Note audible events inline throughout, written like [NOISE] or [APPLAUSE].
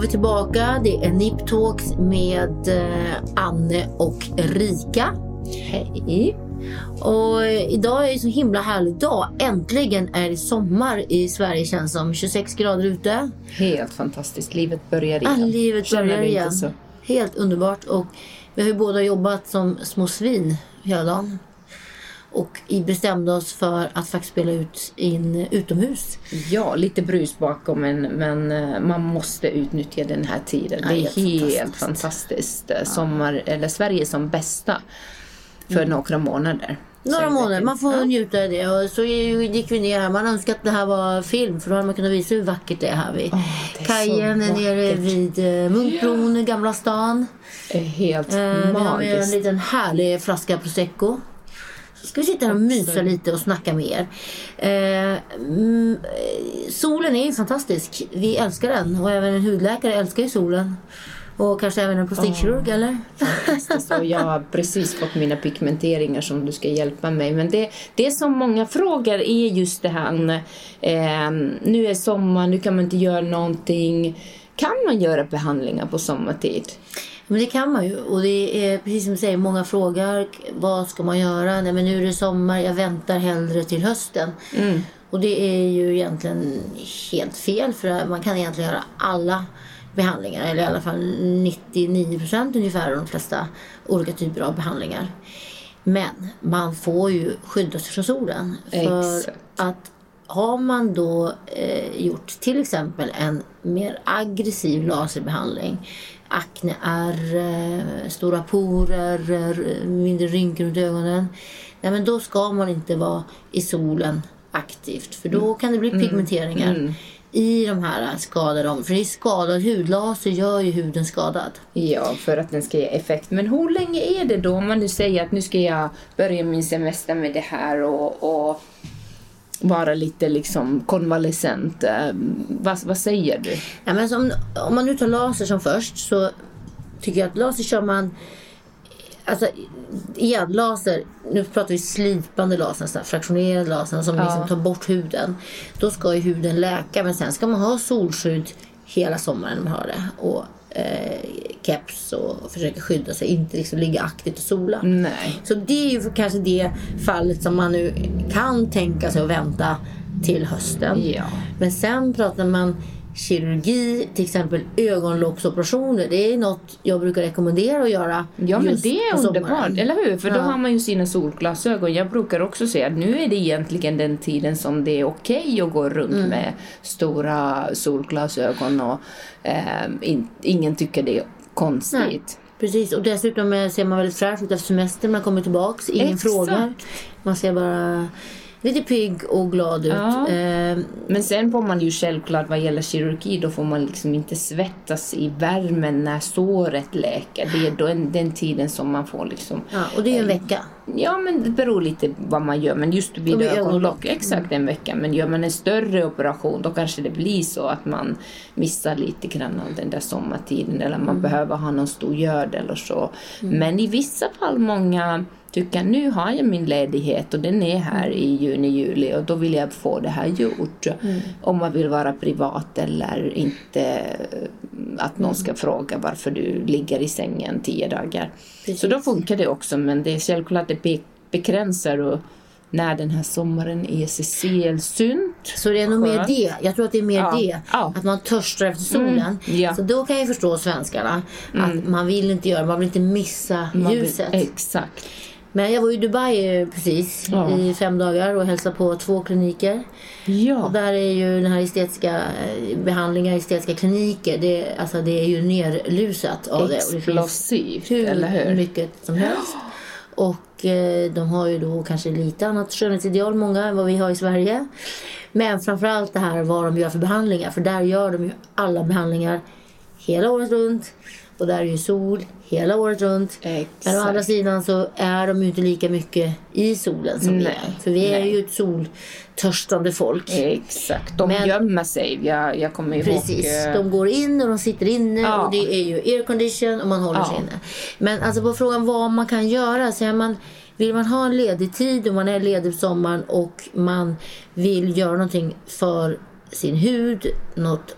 var vi tillbaka. Det är Nip Talks med eh, Anne och Rika. Hej. Och idag är det så himla härlig dag. Äntligen är det sommar i Sverige känns som. 26 grader ute. Helt fantastiskt. Livet börjar Ah, igen. livet Känner börjar igen. Helt underbart. Och vi har ju båda jobbat som små svin hela dagen. Och bestämde oss för att faktiskt spela ut in utomhus. Ja, lite brus bakom men, men eh, man måste utnyttja den här tiden. Ja, det är helt helt fantastiskt. fantastiskt. Eh, Sommar, eller Sverige som bästa för några månader. Mm. Några månader, man får jag- njuta av det. Och så gick vi ner här. Man önskade att det här var film för då hade man kunnat visa hur vackert det är här vid det är kajen är nere vid eh, Munkbron i Gamla stan. Det är helt Eh, vi har med en magiskt. liten härlig flaska prosecco. Så ska vi sitta här och mysa lite och snacka med er. Eh, mm, solen är ju fantastisk. Vi älskar den och även en hudläkare älskar ju solen. Och kanske även en plastikkirurg eller? Fantastiskt. Och jag har precis fått mina pigmenteringar som du ska hjälpa mig. Men det, det som många frågar är just det här. Eh, nu är sommar, nu kan man inte göra någonting. Kan man göra behandlingar på sommartid? Men det kan man ju. Och det är precis som du säger, många frågar vad ska man göra? Nej men nu är det sommar, jag väntar hellre till hösten. Och det är ju egentligen helt fel för man kan egentligen göra alla behandlingar, eller i alla fall 99% ungefär av de flesta olika typer av behandlingar. Men man får ju skydda sig från solen. För Exakt. att har man då eh, gjort till exempel en mer aggressiv laserbehandling, akneärr, eh, stora porer, eh, mindre rynkor runt ögonen. Nej, men då ska man inte vara i solen aktivt för då kan det bli pigmenteringar i de här skadade om. För det är skadad hud. Laser gör ju huden skadad. Ja, för att den ska ge effekt. Men hur länge är det då om man nu säger att nu ska jag börja min semester med det här och, och vara lite liksom konvalescent. Eh, vad, vad säger du? Ja, men som, om man nu tar laser som först så tycker jag att laser kör man Alltså igen, laser, nu pratar vi slipande laser, så här fraktionerad laser som liksom tar bort huden. Då ska ju huden läka men sen ska man ha solskydd hela sommaren man har det. Och eh, keps och försöka skydda sig, inte liksom ligga aktivt och sola. Nej. Så det är ju kanske det fallet som man nu kan tänka sig att vänta till hösten. Ja. Men sen pratar man kirurgi, till exempel ögonlocksoperationer. Det är något jag brukar rekommendera att göra Ja men det är underbart, eller hur? För då Ja. har man ju sina solglasögon. Jag brukar också säga att nu är det egentligen den tiden som det är okej att gå runt Mm. med stora solglasögon och eh, in, ingen tycker det är konstigt. Nej. Precis, och dessutom eh, ser man väldigt fräsch ut efter semestern. Man kommer tillbaks, ingen Exakt. frågar. Man ser bara lite pigg och glad ut. Ja. Eh, Men sen får man ju självklart vad gäller kirurgi, då får man liksom inte svettas i värmen när såret läker. Det är då en, den tiden som man får liksom ja, och det är ju en vecka. Ja, men det beror lite vad man gör. Men just vid Och ögonlock, ögonlock. exakt en vecka. Men gör man en större operation då kanske det blir så att man missar lite grann av den där sommartiden. Eller man behöver ha någon stor görd eller så. Men i vissa fall, många tycker nu har jag min ledighet och den är här i juni, juli och då vill jag få det här gjort. Om man vill vara privat eller inte eh, att någon ska fråga varför du ligger i sängen tio dagar. Precis. Så då funkar det också men det är självklart det be- begränsar och när den här sommaren är sällsynt. Så det är nog mer det. Jag tror att det är mer Ja. det. Ja. Att man törstar efter solen. ja. Mm. Så då kan jag förstå svenskarna. Att man vill inte göra, man vill inte missa Man vill- ljuset. Exakt. Men jag var i Dubai eh, precis Ja. i fem dagar och hälsade på två kliniker. Och Ja. där är ju den här estetiska eh, behandlingar, estetiska kliniker, det, alltså det är ju nerlusat av det. Och det Explosivt, hur, eller hur? mycket som helst. Och eh, de har ju då kanske lite annat skönhetsideal, många, än vad vi har i Sverige. Men framförallt det här vad de gör för behandlingar. För där gör de ju alla behandlingar hela året runt. Och där är ju sol hela året runt. Men å andra Exakt. sidan så är de ju inte lika mycket i solen som vi Nej, är. För vi är nej. ju ett soltörstande folk. Exakt. De Men- gömmer sig. Jag, jag kommer ihåg... Precis, eh, de går in och de sitter inne Ja. och det är ju aircondition och man håller Ja. sig inne. Men alltså på frågan vad man kan göra, så är man, vill man ha en ledig tid och man är ledig på sommaren och man vill göra någonting för sin hud, något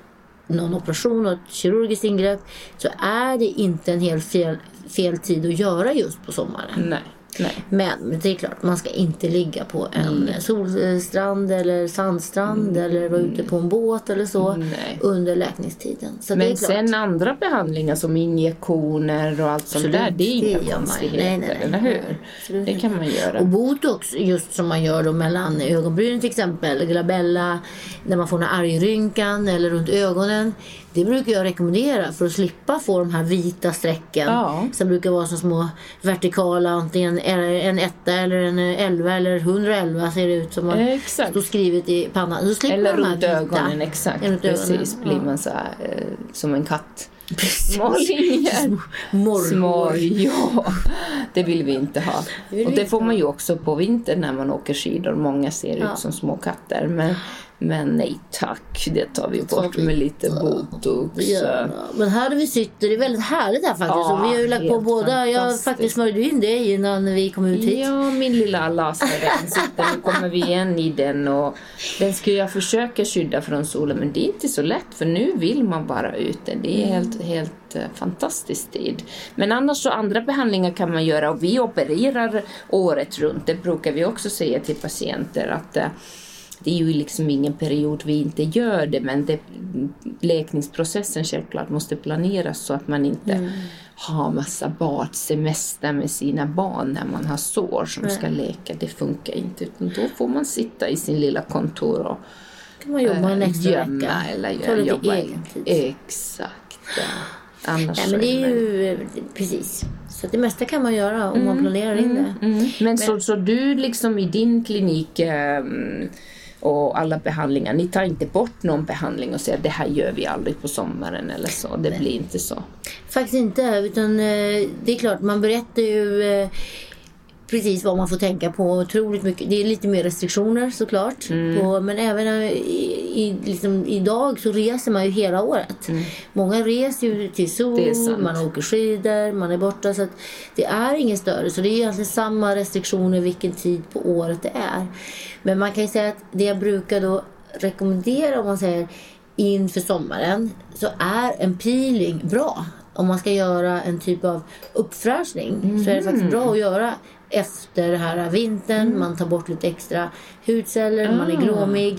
någon operation och ett kirurgiskt ingrepp så är det inte en helt fel, fel tid att göra just på sommaren. Nej. Nej. Men det är klart, man ska inte ligga på en Mm. solstrand eller sandstrand eller vara ute på en båt eller så Nej. under läkningstiden. Så Men sen andra behandlingar som injektioner och allt sånt där, det är inga konstigheter, Nej, nej, nej. eller hur? Absolut Det kan man göra. Och botox, just som man gör då mellan ögonbrynen till exempel, glabella, när man får här argrynkan eller runt ögonen. Det brukar jag rekommendera för att slippa få de här vita strecken Ja. som brukar vara som små vertikala, antingen en etta eller en elva eller 111 ser det ut som. Man Exakt. står skrivet i pannan. Så slipper Eller runt ögonen, exakt. Runt ögonen, Precis, blir man så här, eh, som en katt. Små linjer. Små, ja. Det vill vi inte ha. vill Och det får man ju också på vintern när man åker skidor. Många ser Ja. ut som små katter. Men, men nej tack, det tar vi tar bort vi med lite botox. Ja, men här vi sytt det är väldigt härligt här faktiskt. Ja, vi har ju lagt på båda. Jag faktiskt smörjde in dig innan vi kom ut hit. Ja, min lilla laserrens. [LAUGHS] Nu kommer vi igen i den och den ska jag försöka skydda från solen men det är inte så lätt för nu vill man bara ute. Det är helt, helt eh, fantastisk tid. Men annars så andra behandlingar kan man göra och vi opererar året runt. Det brukar vi också säga till patienter att eh, det är ju liksom ingen period vi inte gör det men det, läkningsprocessen självklart måste planeras så att man inte har massa badsemester med sina barn när man har sår som ska läka. Det funkar inte utan då får man sitta i sin lilla kontor och kan man jobba en eh, extra gömma vecka. eller göra, jobba. egen tid. Exakt. Ja. Annars Nej, men det är ju precis. Så det mesta kan man göra om man planerar in det. Mm. Men, så, så du liksom i din klinik ehm, och alla behandlingar, ni tar inte bort någon behandling och säger det här gör vi aldrig på sommaren eller så. Det blir inte så. Faktiskt inte. Utan eh, det är klart, man berättar ju eh, precis vad man får tänka på. Otroligt mycket. Det är lite mer restriktioner såklart. Mm. På, men även eh, i, i, liksom, idag så reser man ju hela året. Många reser ju till Mm. Sol, man åker skidor, man är borta. Så det är ingen större. Så det är egentligen samma restriktioner vilken tid på året det är. Men man kan ju säga att det jag brukar då rekommendera om man säger inför sommaren så är en peeling bra. Om man ska göra en typ av uppfräschning så är det faktiskt bra att göra efter den här vintern. Man tar bort lite extra hudceller, man är gråmig.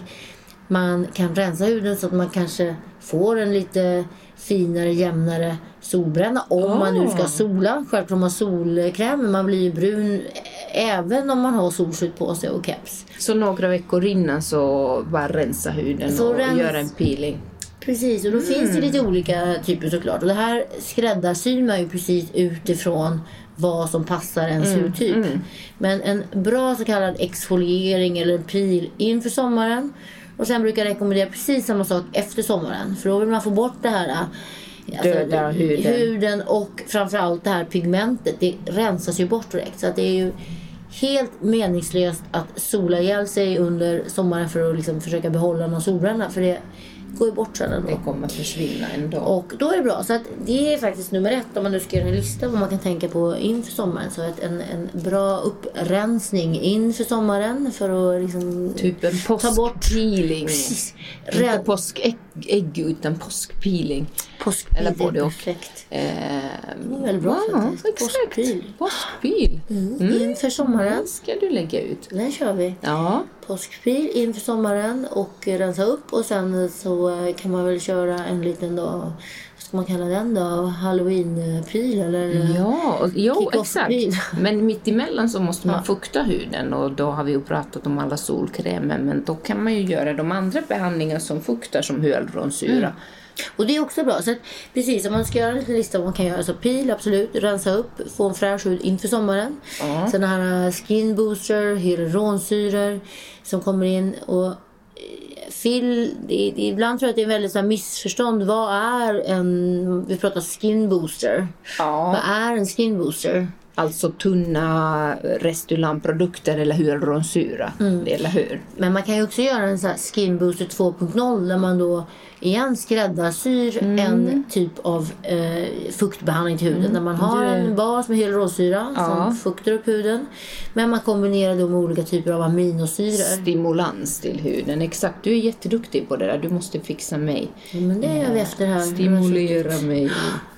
Man kan rensa huden så att man kanske får en lite finare, jämnare solbränna. Om man nu ska sola. Självklart har man solkräm, men man blir ju brun även om man har solskydd på sig och keps. Så några veckor innan så bara rensa huden Så och rens- göra en peeling. Precis, och då finns det lite olika typer såklart. Och det här skräddarsyr man ju precis utifrån vad som passar ens hudtyp. Men en bra så kallad exfoliering eller en peel inför sommaren. Och sen brukar jag rekommendera precis samma sak efter sommaren. För då vill man få bort det här alltså, Döda huden. huden och framförallt det här pigmentet. Det rensas ju bort direkt. Så att det är ju helt meningslöst att sola ihjäl sig under sommaren för att liksom försöka behålla någon solbränna. För det går ju bort sen ändå. Det kommer att försvinna ändå. Och då är det bra. Så att det är faktiskt nummer ett om man nu ska göra en lista vad man kan tänka på inför sommaren. Så att en, en bra upprensning inför sommaren för att liksom Typ en ta bort påskpeeling. Inte påskägg ägg, utan påskpeeling. påskpil. Eller det är både och. perfekt. Eh, Det är väldigt bra ja, faktiskt. Exakt. Påskpil. Påskpil. Mm. Inför sommaren. Den ska du lägga ut. Den kör vi. Ja. Påskpil inför sommaren och rensa upp. Och sen så eh, kan man väl köra en liten då, vad ska man kalla den då? Halloween-pil eller? Ja, och, jo Kick-off exakt. Men mitt emellan så måste man Ja. fukta huden och då har vi ju pratat om alla solkrämer men då kan man ju göra de andra behandlingar som fuktar som hyaluronsyra. Mm. Och det är också bra. Så att, precis, om man ska göra en liten lista vad man kan göra. Så pil, absolut. Rensa upp, få en fräsch hud inför sommaren. Ja. Sen här eh, skin booster, hyaluronsyror som kommer in. Och eh, Phil, det, det, ibland tror jag att det är väldigt så här missförstånd. Vad är en, vi pratar skin booster. Ja. Vad är en skin booster? Alltså tunna Restylane-produkter eller hyaluronsyra. Mm. Eller hur? Men man kan ju också göra en sån här Skin Booster 2.0 där man då igen skräddarsyr Mm. en typ av eh, fuktbehandling till huden. Där man har en bas med hyaluronsyra Ja. som fuktar upp huden. Men man kombinerar då med olika typer av aminosyror. Stimulans till huden. Exakt, du är jätteduktig på det där. Du måste fixa mig. Ja, men det gör vi efter här. Stimulera mig.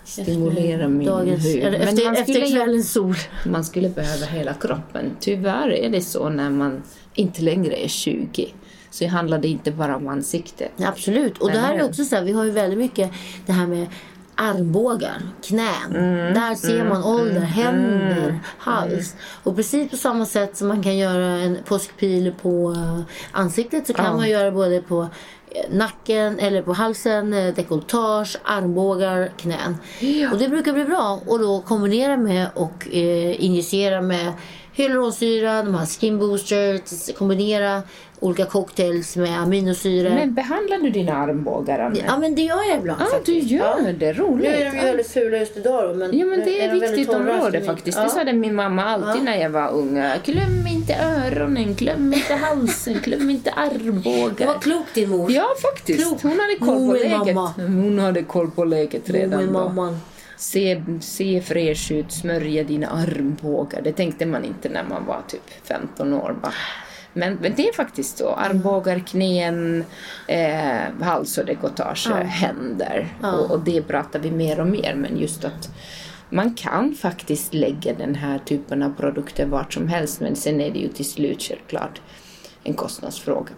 Stimulera min Dagens, hud. eller Men efter, man efter skulle- kvällens sol. Man skulle behöva hela kroppen. Tyvärr är det så när man inte längre är 20. Så handlar det inte bara om ansiktet. Absolut. Och Eller där är det också så här, vi har ju väldigt mycket det här med armbågar, knän. Mm. Där ser man ålder, händer, hals. Och precis på samma sätt som man kan göra en påskpil på eh, ansiktet så kan Ja. man göra både på eh, nacken eller på halsen, eh, dekolletage, armbågar, knän. Ja. Och det brukar bli bra. Och då kombinera med och eh, injicera med hyaluronsyra, de här skin boosters, kombinera olika cocktails med aminosyror. Men behandlar du dina armbågar, Anne? Ja men det gör jag ibland Ja, du gör ja. det. Roligt. Nu är de ju väldigt fula just idag då, men, Ja men det är väldigt viktigt område faktiskt. Ja. Det sa det min mamma alltid när jag var ung. Glöm inte öronen, glöm inte halsen, glöm inte armbågar. var klokt din mor. Ja faktiskt. Klok. Hon hade koll på är läget. mamma. Hon hade koll på läget redan då. mamman. Se, se fräsch ut, smörja dina armbågar. Det tänkte man inte när man var typ 15 år. Bara. Men, men det är faktiskt så. Armbågar, knän, eh, hals och dekolletage, händer. Och, och det pratar vi mer och mer. Men just att man kan faktiskt lägga den här typen av produkter vart som helst. Men sen är det ju till slut självklart en kostnadsfråga.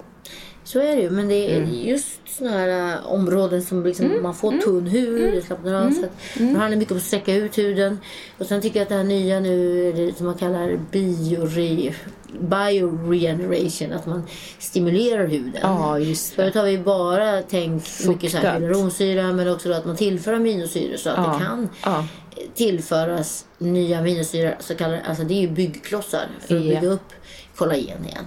Så är det ju. Men det är Mm. just såna här äh, områden som liksom, man får tunn hud, Mm. det slappnar av. Så att Det handlar mycket om att sträcka ut huden. Och sen tycker jag att det här nya nu, det som man kallar biore, bioregeneration, att man stimulerar huden. Ja, just det. Förut har vi bara tänkt mycket så här Fuktat. hyaluronsyra men också att man tillför aminosyror så att Ja. det kan Ja. tillföras nya aminosyror, så kallade, alltså det är ju byggklossar för att Ja. bygga upp kollagen igen.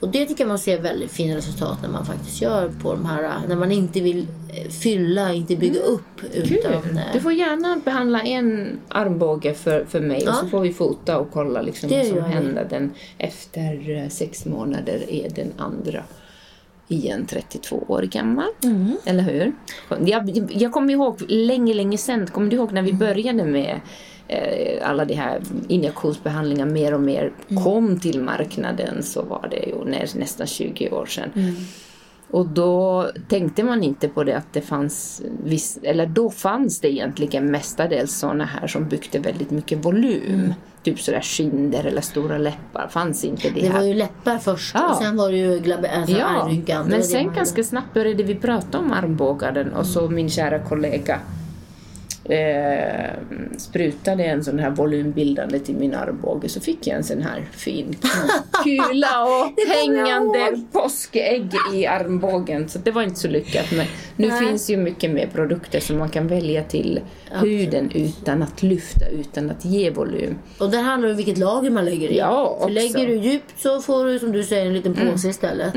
Och det tycker jag man ser väldigt fina resultat när man faktiskt gör på de här, när man inte vill eh, fylla, inte bygga upp utan... Mm. Kul. eh, Du får gärna behandla en armbåge för, för mig och så får vi fota och kolla liksom Det vad som händer. Den, efter eh, sex månader är den andra igen 32 år gammal. Mm. Eller hur? Jag, jag kommer ihåg länge, länge sedan, kommer du ihåg när vi Mm. började med alla de här injektionsbehandlingar mer och mer Mm. kom till marknaden så var det ju nä, nästan 20 år sedan. Mm. Och då tänkte man inte på det att det fanns, viss, eller då fanns det egentligen mestadels sådana här som byggde väldigt mycket volym. Typ sådär kinder eller stora läppar, fanns inte det, det var här. ju läppar först Ja. och sen var det ju glabe, alltså Ja, armrynkan. Men sen ganska snabbt började vi prata om armbågaren och så min kära kollega eh, sprutade en sån här volymbildande till min armbåge så fick jag en sån här fin [LAUGHS] kula och Det hängande påskägg i armbågen. Så det var inte så lyckat. Men nu Nej. finns ju mycket mer produkter som man kan välja till huden utan att lyfta, utan att ge volym. Och där handlar det om vilket lager man lägger i. Ja, För också. lägger du djupt så får du som du säger en liten påse istället.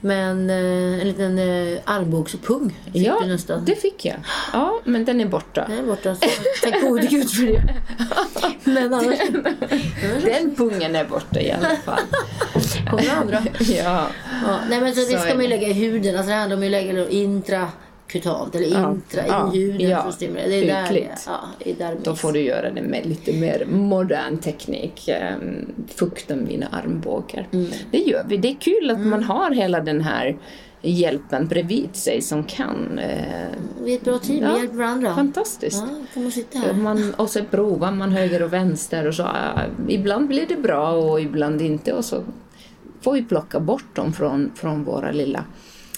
Men eh, en liten eh, armbågspung fick Ja, du nästan. det fick jag. Ja, men den är borta. Den borta. Så tack gode gud för det. Men annars Den pungen är borta i alla fall. kommer det andra. ja. Ja, nej men så, Så det ska man ju lägga i huden. Alltså det handlar om att lägga det intrakutant eller Ja, intra ja, i huden ja. för att stimulera. Det är där, ja, det är där Då får du göra det med lite mer modern teknik. Um, fukta mina armbågar. Mm. Det gör vi. Det är kul att man har hela den här hjälpen bredvid sig som kan. Eh, Vi är ett bra team, Ja, vi hjälper varandra. fantastiskt. Ja, kan man sitta här. Man, och så provar man höger och vänster och så. eh, ibland blir det bra och ibland inte. Och så får vi plocka bort dem från, från våra lilla,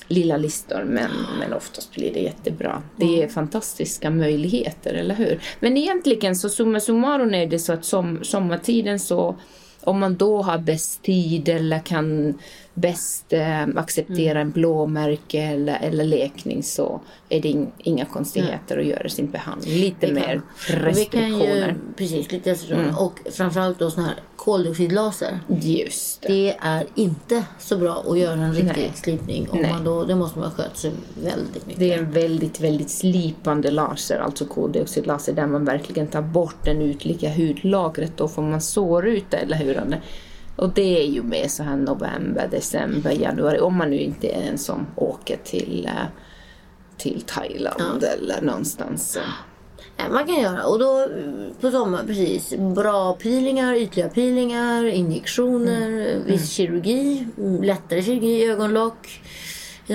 lilla listor. Men, men oftast blir det jättebra. Det är fantastiska möjligheter, eller hur? Men egentligen så summa summarum är det så att som, sommartiden så om man då har bäst tid eller kan bäst eh, acceptera en blåmärke eller, eller lekning så är det in, inga konstigheter att göra sin behandling. Lite Vi kan- mer Vi restriktioner. kan ju, precis, lite restriktioner. Mm. Och framförallt då såna här koldioxidlaser. Just det. Det är inte så bra att göra en riktig Nej. slipning. Om Nej. man då, det måste man sköta sig väldigt mycket. Det är en väldigt, väldigt slipande laser, alltså koldioxidlaser, där man verkligen tar bort det ytliga hudlagret. Då får man såryta, eller hur? Anne? Och det är ju med så här november, december, januari, om man nu inte är en som åker till, eh, till Thailand eller någonstans. man kan göra. Och då på sommaren, precis. Bra peelingar, ytliga peelingar, injektioner, Mm. viss kirurgi, mm, lättare kirurgi, ögonlock.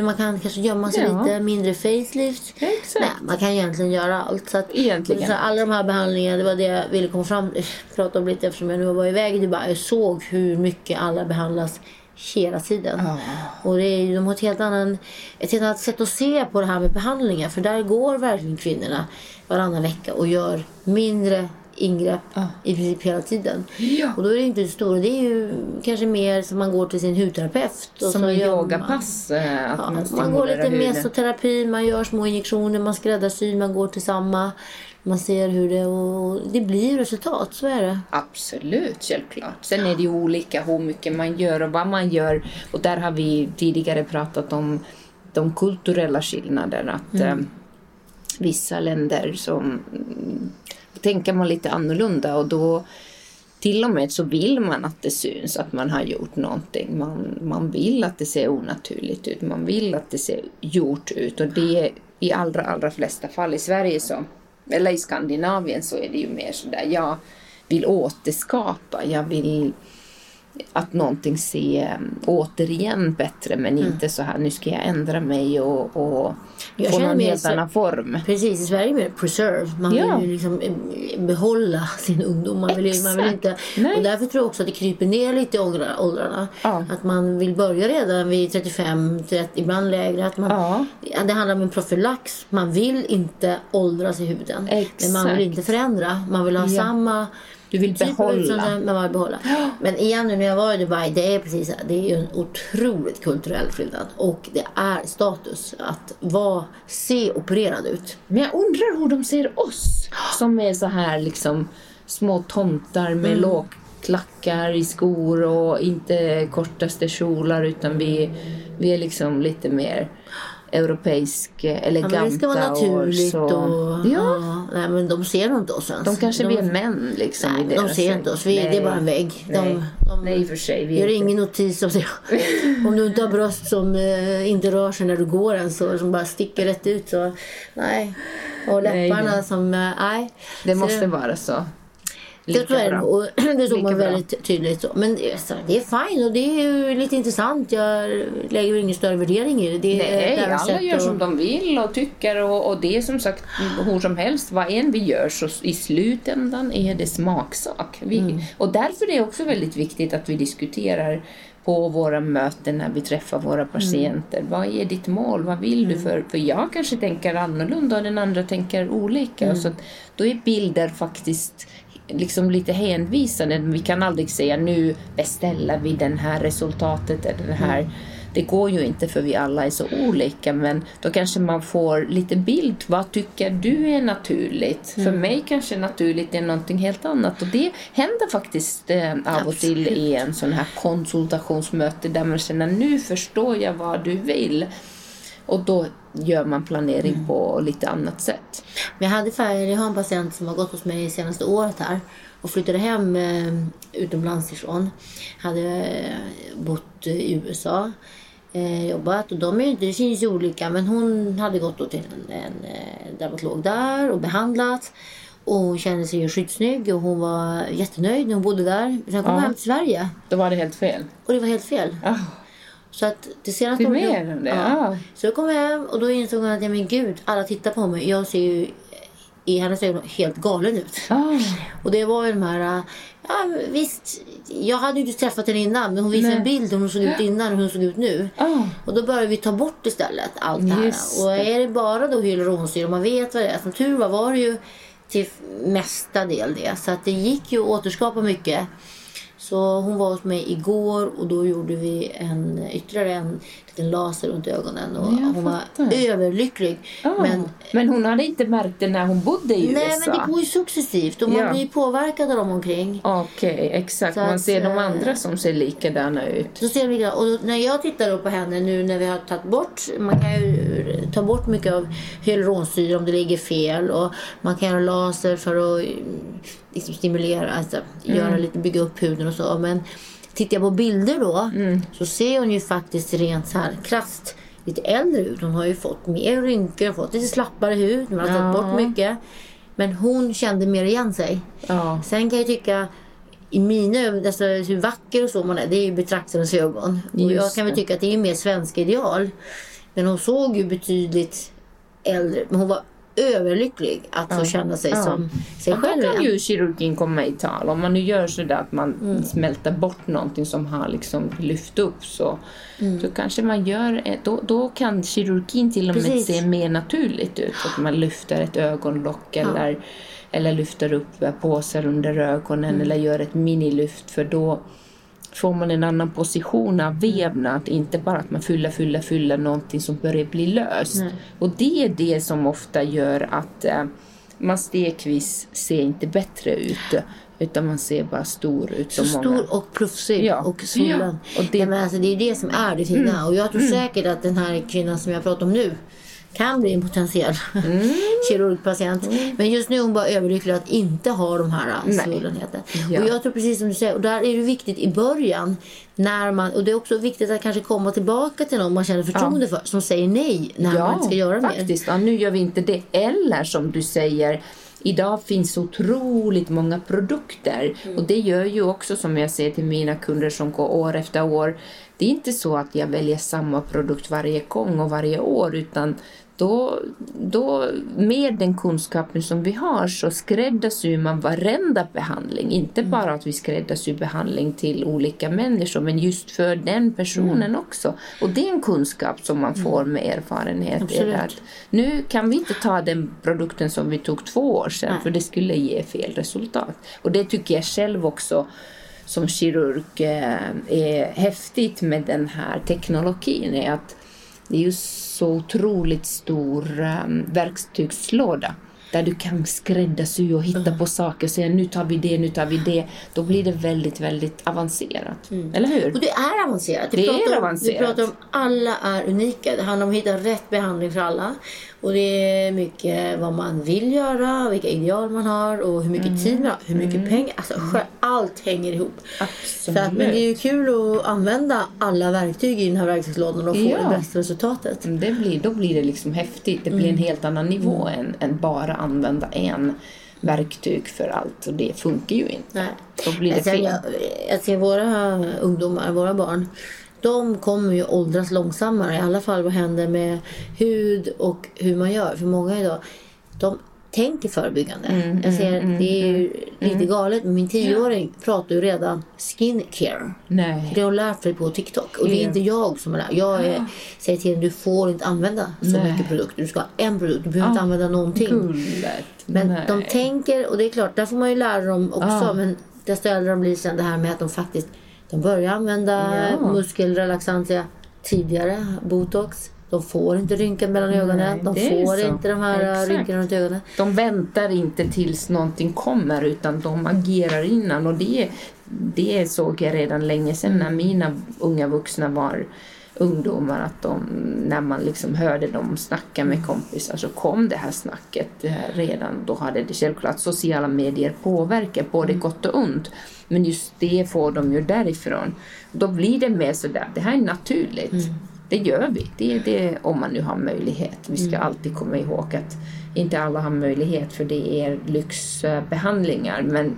Man kan kanske gömma sig Ja. lite, mindre facelift. Exakt. Nej, man kan egentligen göra allt. Så att, Egentligen. Så alla de här behandlingarna, det var det jag ville komma fram prata om lite eftersom jag nu var iväg i Dubai. Jag såg hur mycket alla behandlas hela tiden. Och det är, de har ett helt, annan, ett helt annat sätt att se på det här med behandlingar. För där går verkligen kvinnorna varannan vecka och gör mindre ingrepp i princip hela tiden. Ja. Och då är det inte det stora. Det är ju kanske mer som man går till sin hudterapeut. och Som så en gör man- yogapass. eh, Att Ja, man, man går lite huden. mesoterapi, man gör små injektioner, man skräddarsyr, man går till samma. Man ser hur det... Och det blir resultat, så är det. Absolut, självklart. Sen är det ju olika hur mycket man gör och vad man gör. Och där har vi tidigare pratat om de kulturella skillnaderna. Att Mm. eh, vissa länder som tänker man lite annorlunda och då till och med så vill man att det syns att man har gjort någonting. Man, man vill att det ser onaturligt ut. Man vill att det ser gjort ut. Och det är i allra, allra flesta fall i Sverige så, eller i Skandinavien så är det ju mer sådär, jag vill återskapa, jag vill att någonting ser um, återigen bättre men inte så här, nu ska jag ändra mig och, och Mm. Jag få någon helt annan form. Precis, i Sverige är det preserve. Man Ja. vill ju liksom eh, behålla sin ungdom. Man vill, man vill inte, Exakt. Nej. och därför tror jag också att det kryper ner lite i åldra- åldrarna. Ja. Att man vill börja redan vid 35, 30, ibland lägre. Att man, Ja. Det handlar om en profylax. Man vill inte åldras i huden. Men man vill Exakt. inte förändra. Man vill ha samma Du vill typ behålla. men man vill behålla. Men igen nu när jag var i Dubai, det är precis det är ju en otroligt kulturell skillnad. Och det är status att vara, se opererad ut. Men jag undrar hur de ser oss som är så här liksom små tomtar med Mm. lågklackar i skor och inte kortaste kjolar utan vi, vi är liksom lite mer europeisk, eh, Ja, eleganta men det ska vara naturligt och så. och... Ja, nej, men de ser inte oss ens. de kanske vi är män liksom. Nej, de ser inte oss. Vi, det är Nej. bara en vägg. De, Nej. de, Nej, för sig. Vi gör inte- ingen notis om det. Om du inte har bröst som eh, inte rör sig när du går ens och som bara sticker rätt ut så nej. Och Nej, läpparna nej. som, eh, nej. Det Så måste vara så. Det Lika tror jag bra. och [CLEARS THROAT] det såg man bra. väldigt tydligt. Så. Men det är, så, det är fine och det är ju lite intressant. Jag lägger ingen större värdering i det. det är Nej, deras alla gör att- som de vill och tycker och, och det är som sagt hur som helst, vad än vi gör så i slutändan är det smaksak. Vi, Mm. Och därför är det också väldigt viktigt att vi diskuterar på våra möten när vi träffar Mm. våra patienter. Vad är ditt mål? Vad vill du? För, för jag kanske tänker annorlunda och den andra tänker olika. Mm. Så att, då är bilder faktiskt liksom lite hänvisande. Vi kan aldrig säga nu beställer vi den här resultatet eller den här Mm. det går ju inte för vi alla är så olika men då kanske man får lite bild. Vad tycker du är naturligt? För mig kanske naturligt är någonting helt annat och det händer faktiskt eh, av och till i en sån här konsultationsmöte där man känner nu förstår jag vad du vill. Och då gör man planering på lite annat sätt. Men jag, hade, jag har en patient som har gått hos mig senaste året här och flyttade hem eh, utomlands ifrån. Hade eh, bott i USA, eh, jobbat och de är, det syns ju olika men hon hade gått till en, en eh, dermatolog där och behandlat. Och hon kände sig ju skitsnygg och hon var jättenöjd när hon bodde där. Sen kom hon Ja. hem till Sverige Då var det helt fel. och det var helt fel. Ah, Så att det senaste det är mer än det. Ja. Ja. Så jag kom hem och då insåg hon att ja, men gud, alla tittar på mig. Jag ser ju i hennes ögon helt galen ut. Ah, [LAUGHS] Och det var ju de här, ja visst, jag hade ju inte träffat henne innan men hon visade Nej. en bild hur hon såg ut innan och hur hon såg ut nu. ah. Och då började vi ta bort istället allt det här. Just Och är det bara då hyaluronsyra, man vet vad det är. Som tur var var det ju till mesta del det. Så att det gick ju att återskapa mycket. Så hon var hos mig igår och då gjorde vi en, ytterligare en liten laser runt ögonen. Och hon var överlycklig. Ja. Men, Men hon hade inte märkt det när hon bodde i nej, USA? men det går ju successivt och man Ja. blir påverkad av dem omkring. Okej, exakt. Så Man att, ser de eh, andra som ser likadana ut. Så ser vi, och när jag tittar på henne nu när vi har tagit bort, man kan ju ta bort mycket av hyaluronsyra om det ligger fel och man kan göra laser för att mm, liksom stimulera, alltså, göra lite, bygga upp huden och så. Men tittar jag på bilder då så ser hon ju faktiskt rent så här krasst lite äldre ut. Hon har ju fått mer rynkor, fått lite slappare hud, man har tagit Ja. bort mycket. Men hon kände mer igen sig. Ja. Sen kan jag tycka i mina ögon, alltså hur vacker och så man är, det är ju betraktarens ögon. Och jag kan väl tycka att det är mer svenska ideal. Men hon såg ju betydligt äldre, men hon var överlycklig att få känna sig Ja. som sig Och själv då kan ju kirurgin komma i tal. Om man nu gör sådär att man smälter bort någonting som har liksom lyft upp så, så kanske man gör, ett- då, då kan kirurgin till och med Precis. se mer naturligt ut. Att man lyfter ett ögonlock eller, eller lyfter upp påsar under ögonen eller gör ett minilyft för då får man en annan position av vävnad, inte bara att man fyller, fyller, fyller någonting som börjar bli löst. Och det är det som ofta gör att eh, man stegvis ser inte bättre ut, utan man ser bara stor ut. Så många- stor och plufsig Ja. och svullen. Ja, och det- Ja, men alltså, det är det som är det fina. Mm. Och jag tror säkert att den här kvinnan som jag pratar om nu kan bli en potentiell Mm. kirurgpatient. Men just nu är hon bara överlycklig att inte ha de här svullenheten. Ja. Och jag tror precis som du säger, och där är det viktigt i början. När man, och det är också viktigt att kanske komma tillbaka till någon man känner förtroende för. Som säger nej när man inte ska göra mer. faktiskt. Ja, nu gör vi inte det. Eller som du säger, idag finns otroligt många produkter. Mm. Och det gör ju också som jag säger till mina kunder som går år efter år. Det är inte så att jag väljer samma produkt varje gång och varje år utan då, då med den kunskapen som vi har så skräddarsyr man varenda behandling. Inte Mm. bara att vi skräddarsyr behandling till olika människor men just för den personen Mm. också. Och det är en kunskap som man får med erfarenhet. Absolut. Är att nu kan vi inte ta den produkten som vi tog två år sedan Nej. för det skulle ge fel resultat. Och det tycker jag själv också som kirurg eh, är häftigt med den här teknologin är att det är ju så otroligt stor um, verktygslåda där du kan skräddarsy och hitta Mm. på saker och säga nu tar vi det, nu tar vi det. Då blir det väldigt, väldigt avancerat. Eller hur? Mm. Och det är avancerat. Vi Det är om, avancerat. Vi pratar om alla är unika. Det handlar om att hitta rätt behandling för alla. Och det är mycket vad man vill göra, vilka ideal man har och hur mycket tid man har, hur mycket pengar. Alltså allt hänger ihop. Absolut. Så att, men det är ju kul att använda alla verktyg i den här verktygslådan och få Ja. det bästa resultatet. Det blir, då blir det liksom häftigt. Det blir en helt annan nivå än, än bara använda en verktyg för allt. Och det funkar ju inte. Nej. Då blir det fel. jag, jag ser våra ungdomar, våra barn. De kommer ju åldras långsammare. I alla fall vad händer med hud och hur man gör. För många idag, de tänker förebyggande. Mm, jag ser, det är ju lite galet. Men min tioåring pratar ju redan skincare. Nej. Det har hon lärt sig på TikTok. Och det är Ja. inte jag som är där. Jag är, säger till henne, du får inte använda så Nej. mycket produkter. Du ska ha en produkt. Du behöver inte använda någonting. Gullet. Men Nej. de tänker, och det är klart, där får man ju lära dem också. Ja. Men desto äldre de blir sen det här med att de faktiskt de börjar använda Ja. muskelrelaxantia tidigare, botox. De får inte rynkor mellan ögonen. De får inte de här rynkorna runt ögonen. De väntar inte tills någonting kommer utan de agerar innan. Och det, det såg jag redan länge sedan när mina unga vuxna var ungdomar. Att de, när man liksom hörde dem snacka med kompisar så kom det här snacket eh, redan. Då hade det självklart sociala medier påverkat både gott och ont. Men just det får de ju därifrån. Då blir det mer sådär, det här är naturligt. Det gör vi. Det är det om man nu har möjlighet. Vi ska alltid komma ihåg att inte alla har möjlighet för det är lyxbehandlingar. Men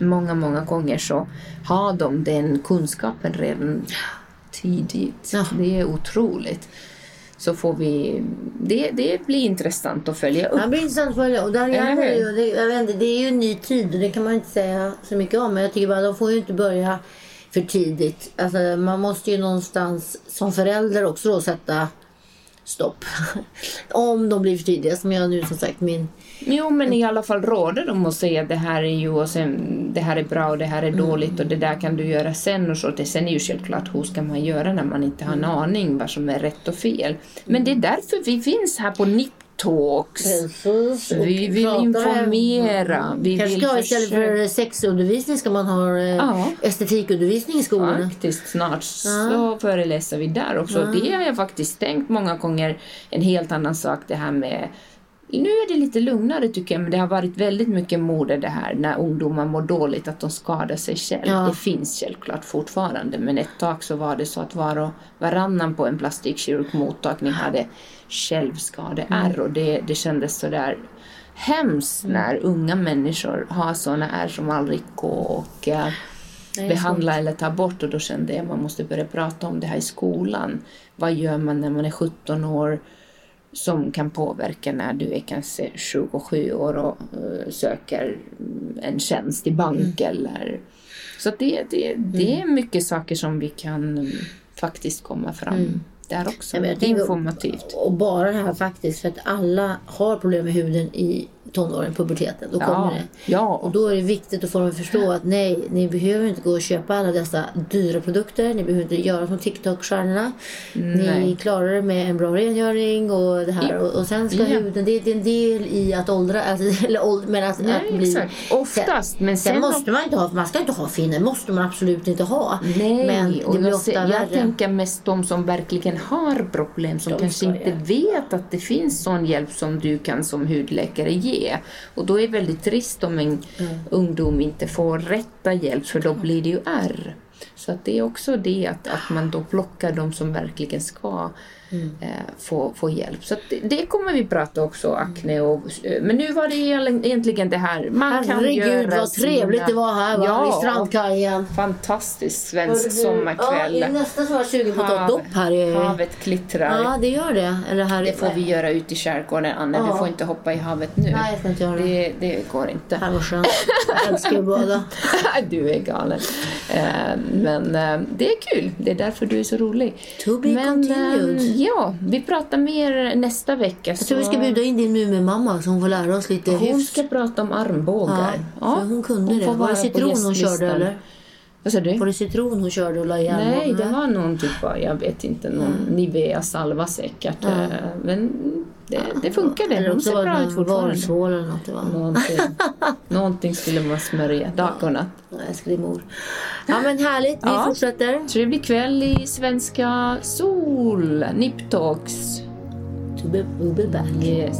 många, många gånger så har de den kunskapen redan tidigt. Ja. Det är otroligt. Så får vi... Det, det blir intressant att följa upp. Det blir intressant att följa. Gäller det, det, jag vet inte, det är ju en ny tid och det kan man inte säga så mycket om. Men jag tycker bara de får ju inte börja för tidigt. Alltså, man måste ju någonstans som förälder också då sätta stopp. [LAUGHS] Om de blir för tidiga, som jag nu som sagt min... Jo, men i alla fall råder dem att säga att det här är ju och sen det här är bra och det här är dåligt och det där kan du göra sen och så. Det sen är ju självklart hur ska man göra när man inte har en aning vad som är rätt och fel. Men det är därför vi finns här på NIP Talks. Precis. Vi vill informera. Vi Kanske vill ska istället för sexundervisning ska man ha eh, Ja. estetikundervisning i skolorna. Faktiskt, snart så föreläser vi där också. Det har jag faktiskt tänkt många gånger. En helt annan sak det här med nu är det lite lugnare tycker jag, men det har varit väldigt mycket mode det här när ungdomar mår dåligt, att de skadar sig själv. Ja. Det finns självklart fortfarande, men ett tag så var det så att var och varannan på en plastikkirurgmottagning hade självskadeärr. Och det, det kändes sådär hemskt när unga människor har sådana ärr som aldrig går och eh, Nej, behandla eller ta bort. Och då kände jag att man måste börja prata om det här i skolan. Vad gör man när man är 17 år som kan påverka när du är kanske 27 år och eh, söker en tjänst i bank Mm. eller... Så det, det, det är mycket saker som vi kan mm, faktiskt komma fram där också. Tänker- informativt. Och bara det här faktiskt, för att alla har problem med huden i tonåren, puberteten. Då kommer Ja, det. ja. Och då är det viktigt att få dem att förstå att nej, ni behöver inte gå och köpa alla dessa dyra produkter. Ni behöver inte göra som TikTok-stjärnorna. Ni klarar det med en bra rengöring och det här. Och, och sen ska Ja. huden, det, det är en del i att åldra, alltså, [LAUGHS] eller åld, men att, Nej, att bli... exakt. Oftast, men Sen, sen måste man inte ha, man ska inte ha finnar, måste man absolut inte ha. Nej, men det och blir ofta jag värre. tänker mest de som verkligen har problem som De kanske inte vet att det finns sån hjälp som du kan som hudläkare ge. Och då är det väldigt trist om en Mm. ungdom inte får rätta hjälp för då blir det ju ärr. Så att det är också det att, att man då plockar de som verkligen ska Mm. eh, få, få hjälp. Så det, det kommer vi prata också, akne och... eh, Men nu var det egentligen det här. Man kan Herregud vad trevligt sina- det var här va? Ja, i strandkajen. Fantastisk svensk Ja, sommarkväll. nästan som jag var sugen på Hav- dopp här. I... Havet klittrar. Ja, det gör det. Eller här... Det får vi göra ute i skärgården, Anne. Ja. Du får inte hoppa i havet nu. Nej, jag ska inte göra det. det, det går inte. Här var skönt. Jag älskar att bada. [LAUGHS] du är galen. Eh, Men det är kul. Det är därför du är så rolig. To be Men continued. Ja, vi pratar mer nästa vecka. Jag tror vi ska bjuda in din Muminmamma så hon får lära oss lite Hon hyfs. ska prata om armbågar. Ja, för hon kunde det. får Var det citron hon körde eller? Vad sa du? Var det citron hon körde och la i Nej, armbågen? det var någon typ av, jag vet inte, någon Nivea-salva säkert. Eh, Men det, det funkade. Eller också var det någon valsvål eller något. Det var. Någonting, [LAUGHS] någonting skulle man smörja dag och natt. Mor. Ja men härligt, vi Ja. fortsätter. Trevlig kväll i svenska sol. Nip Talks. To be, we'll be back. Yes.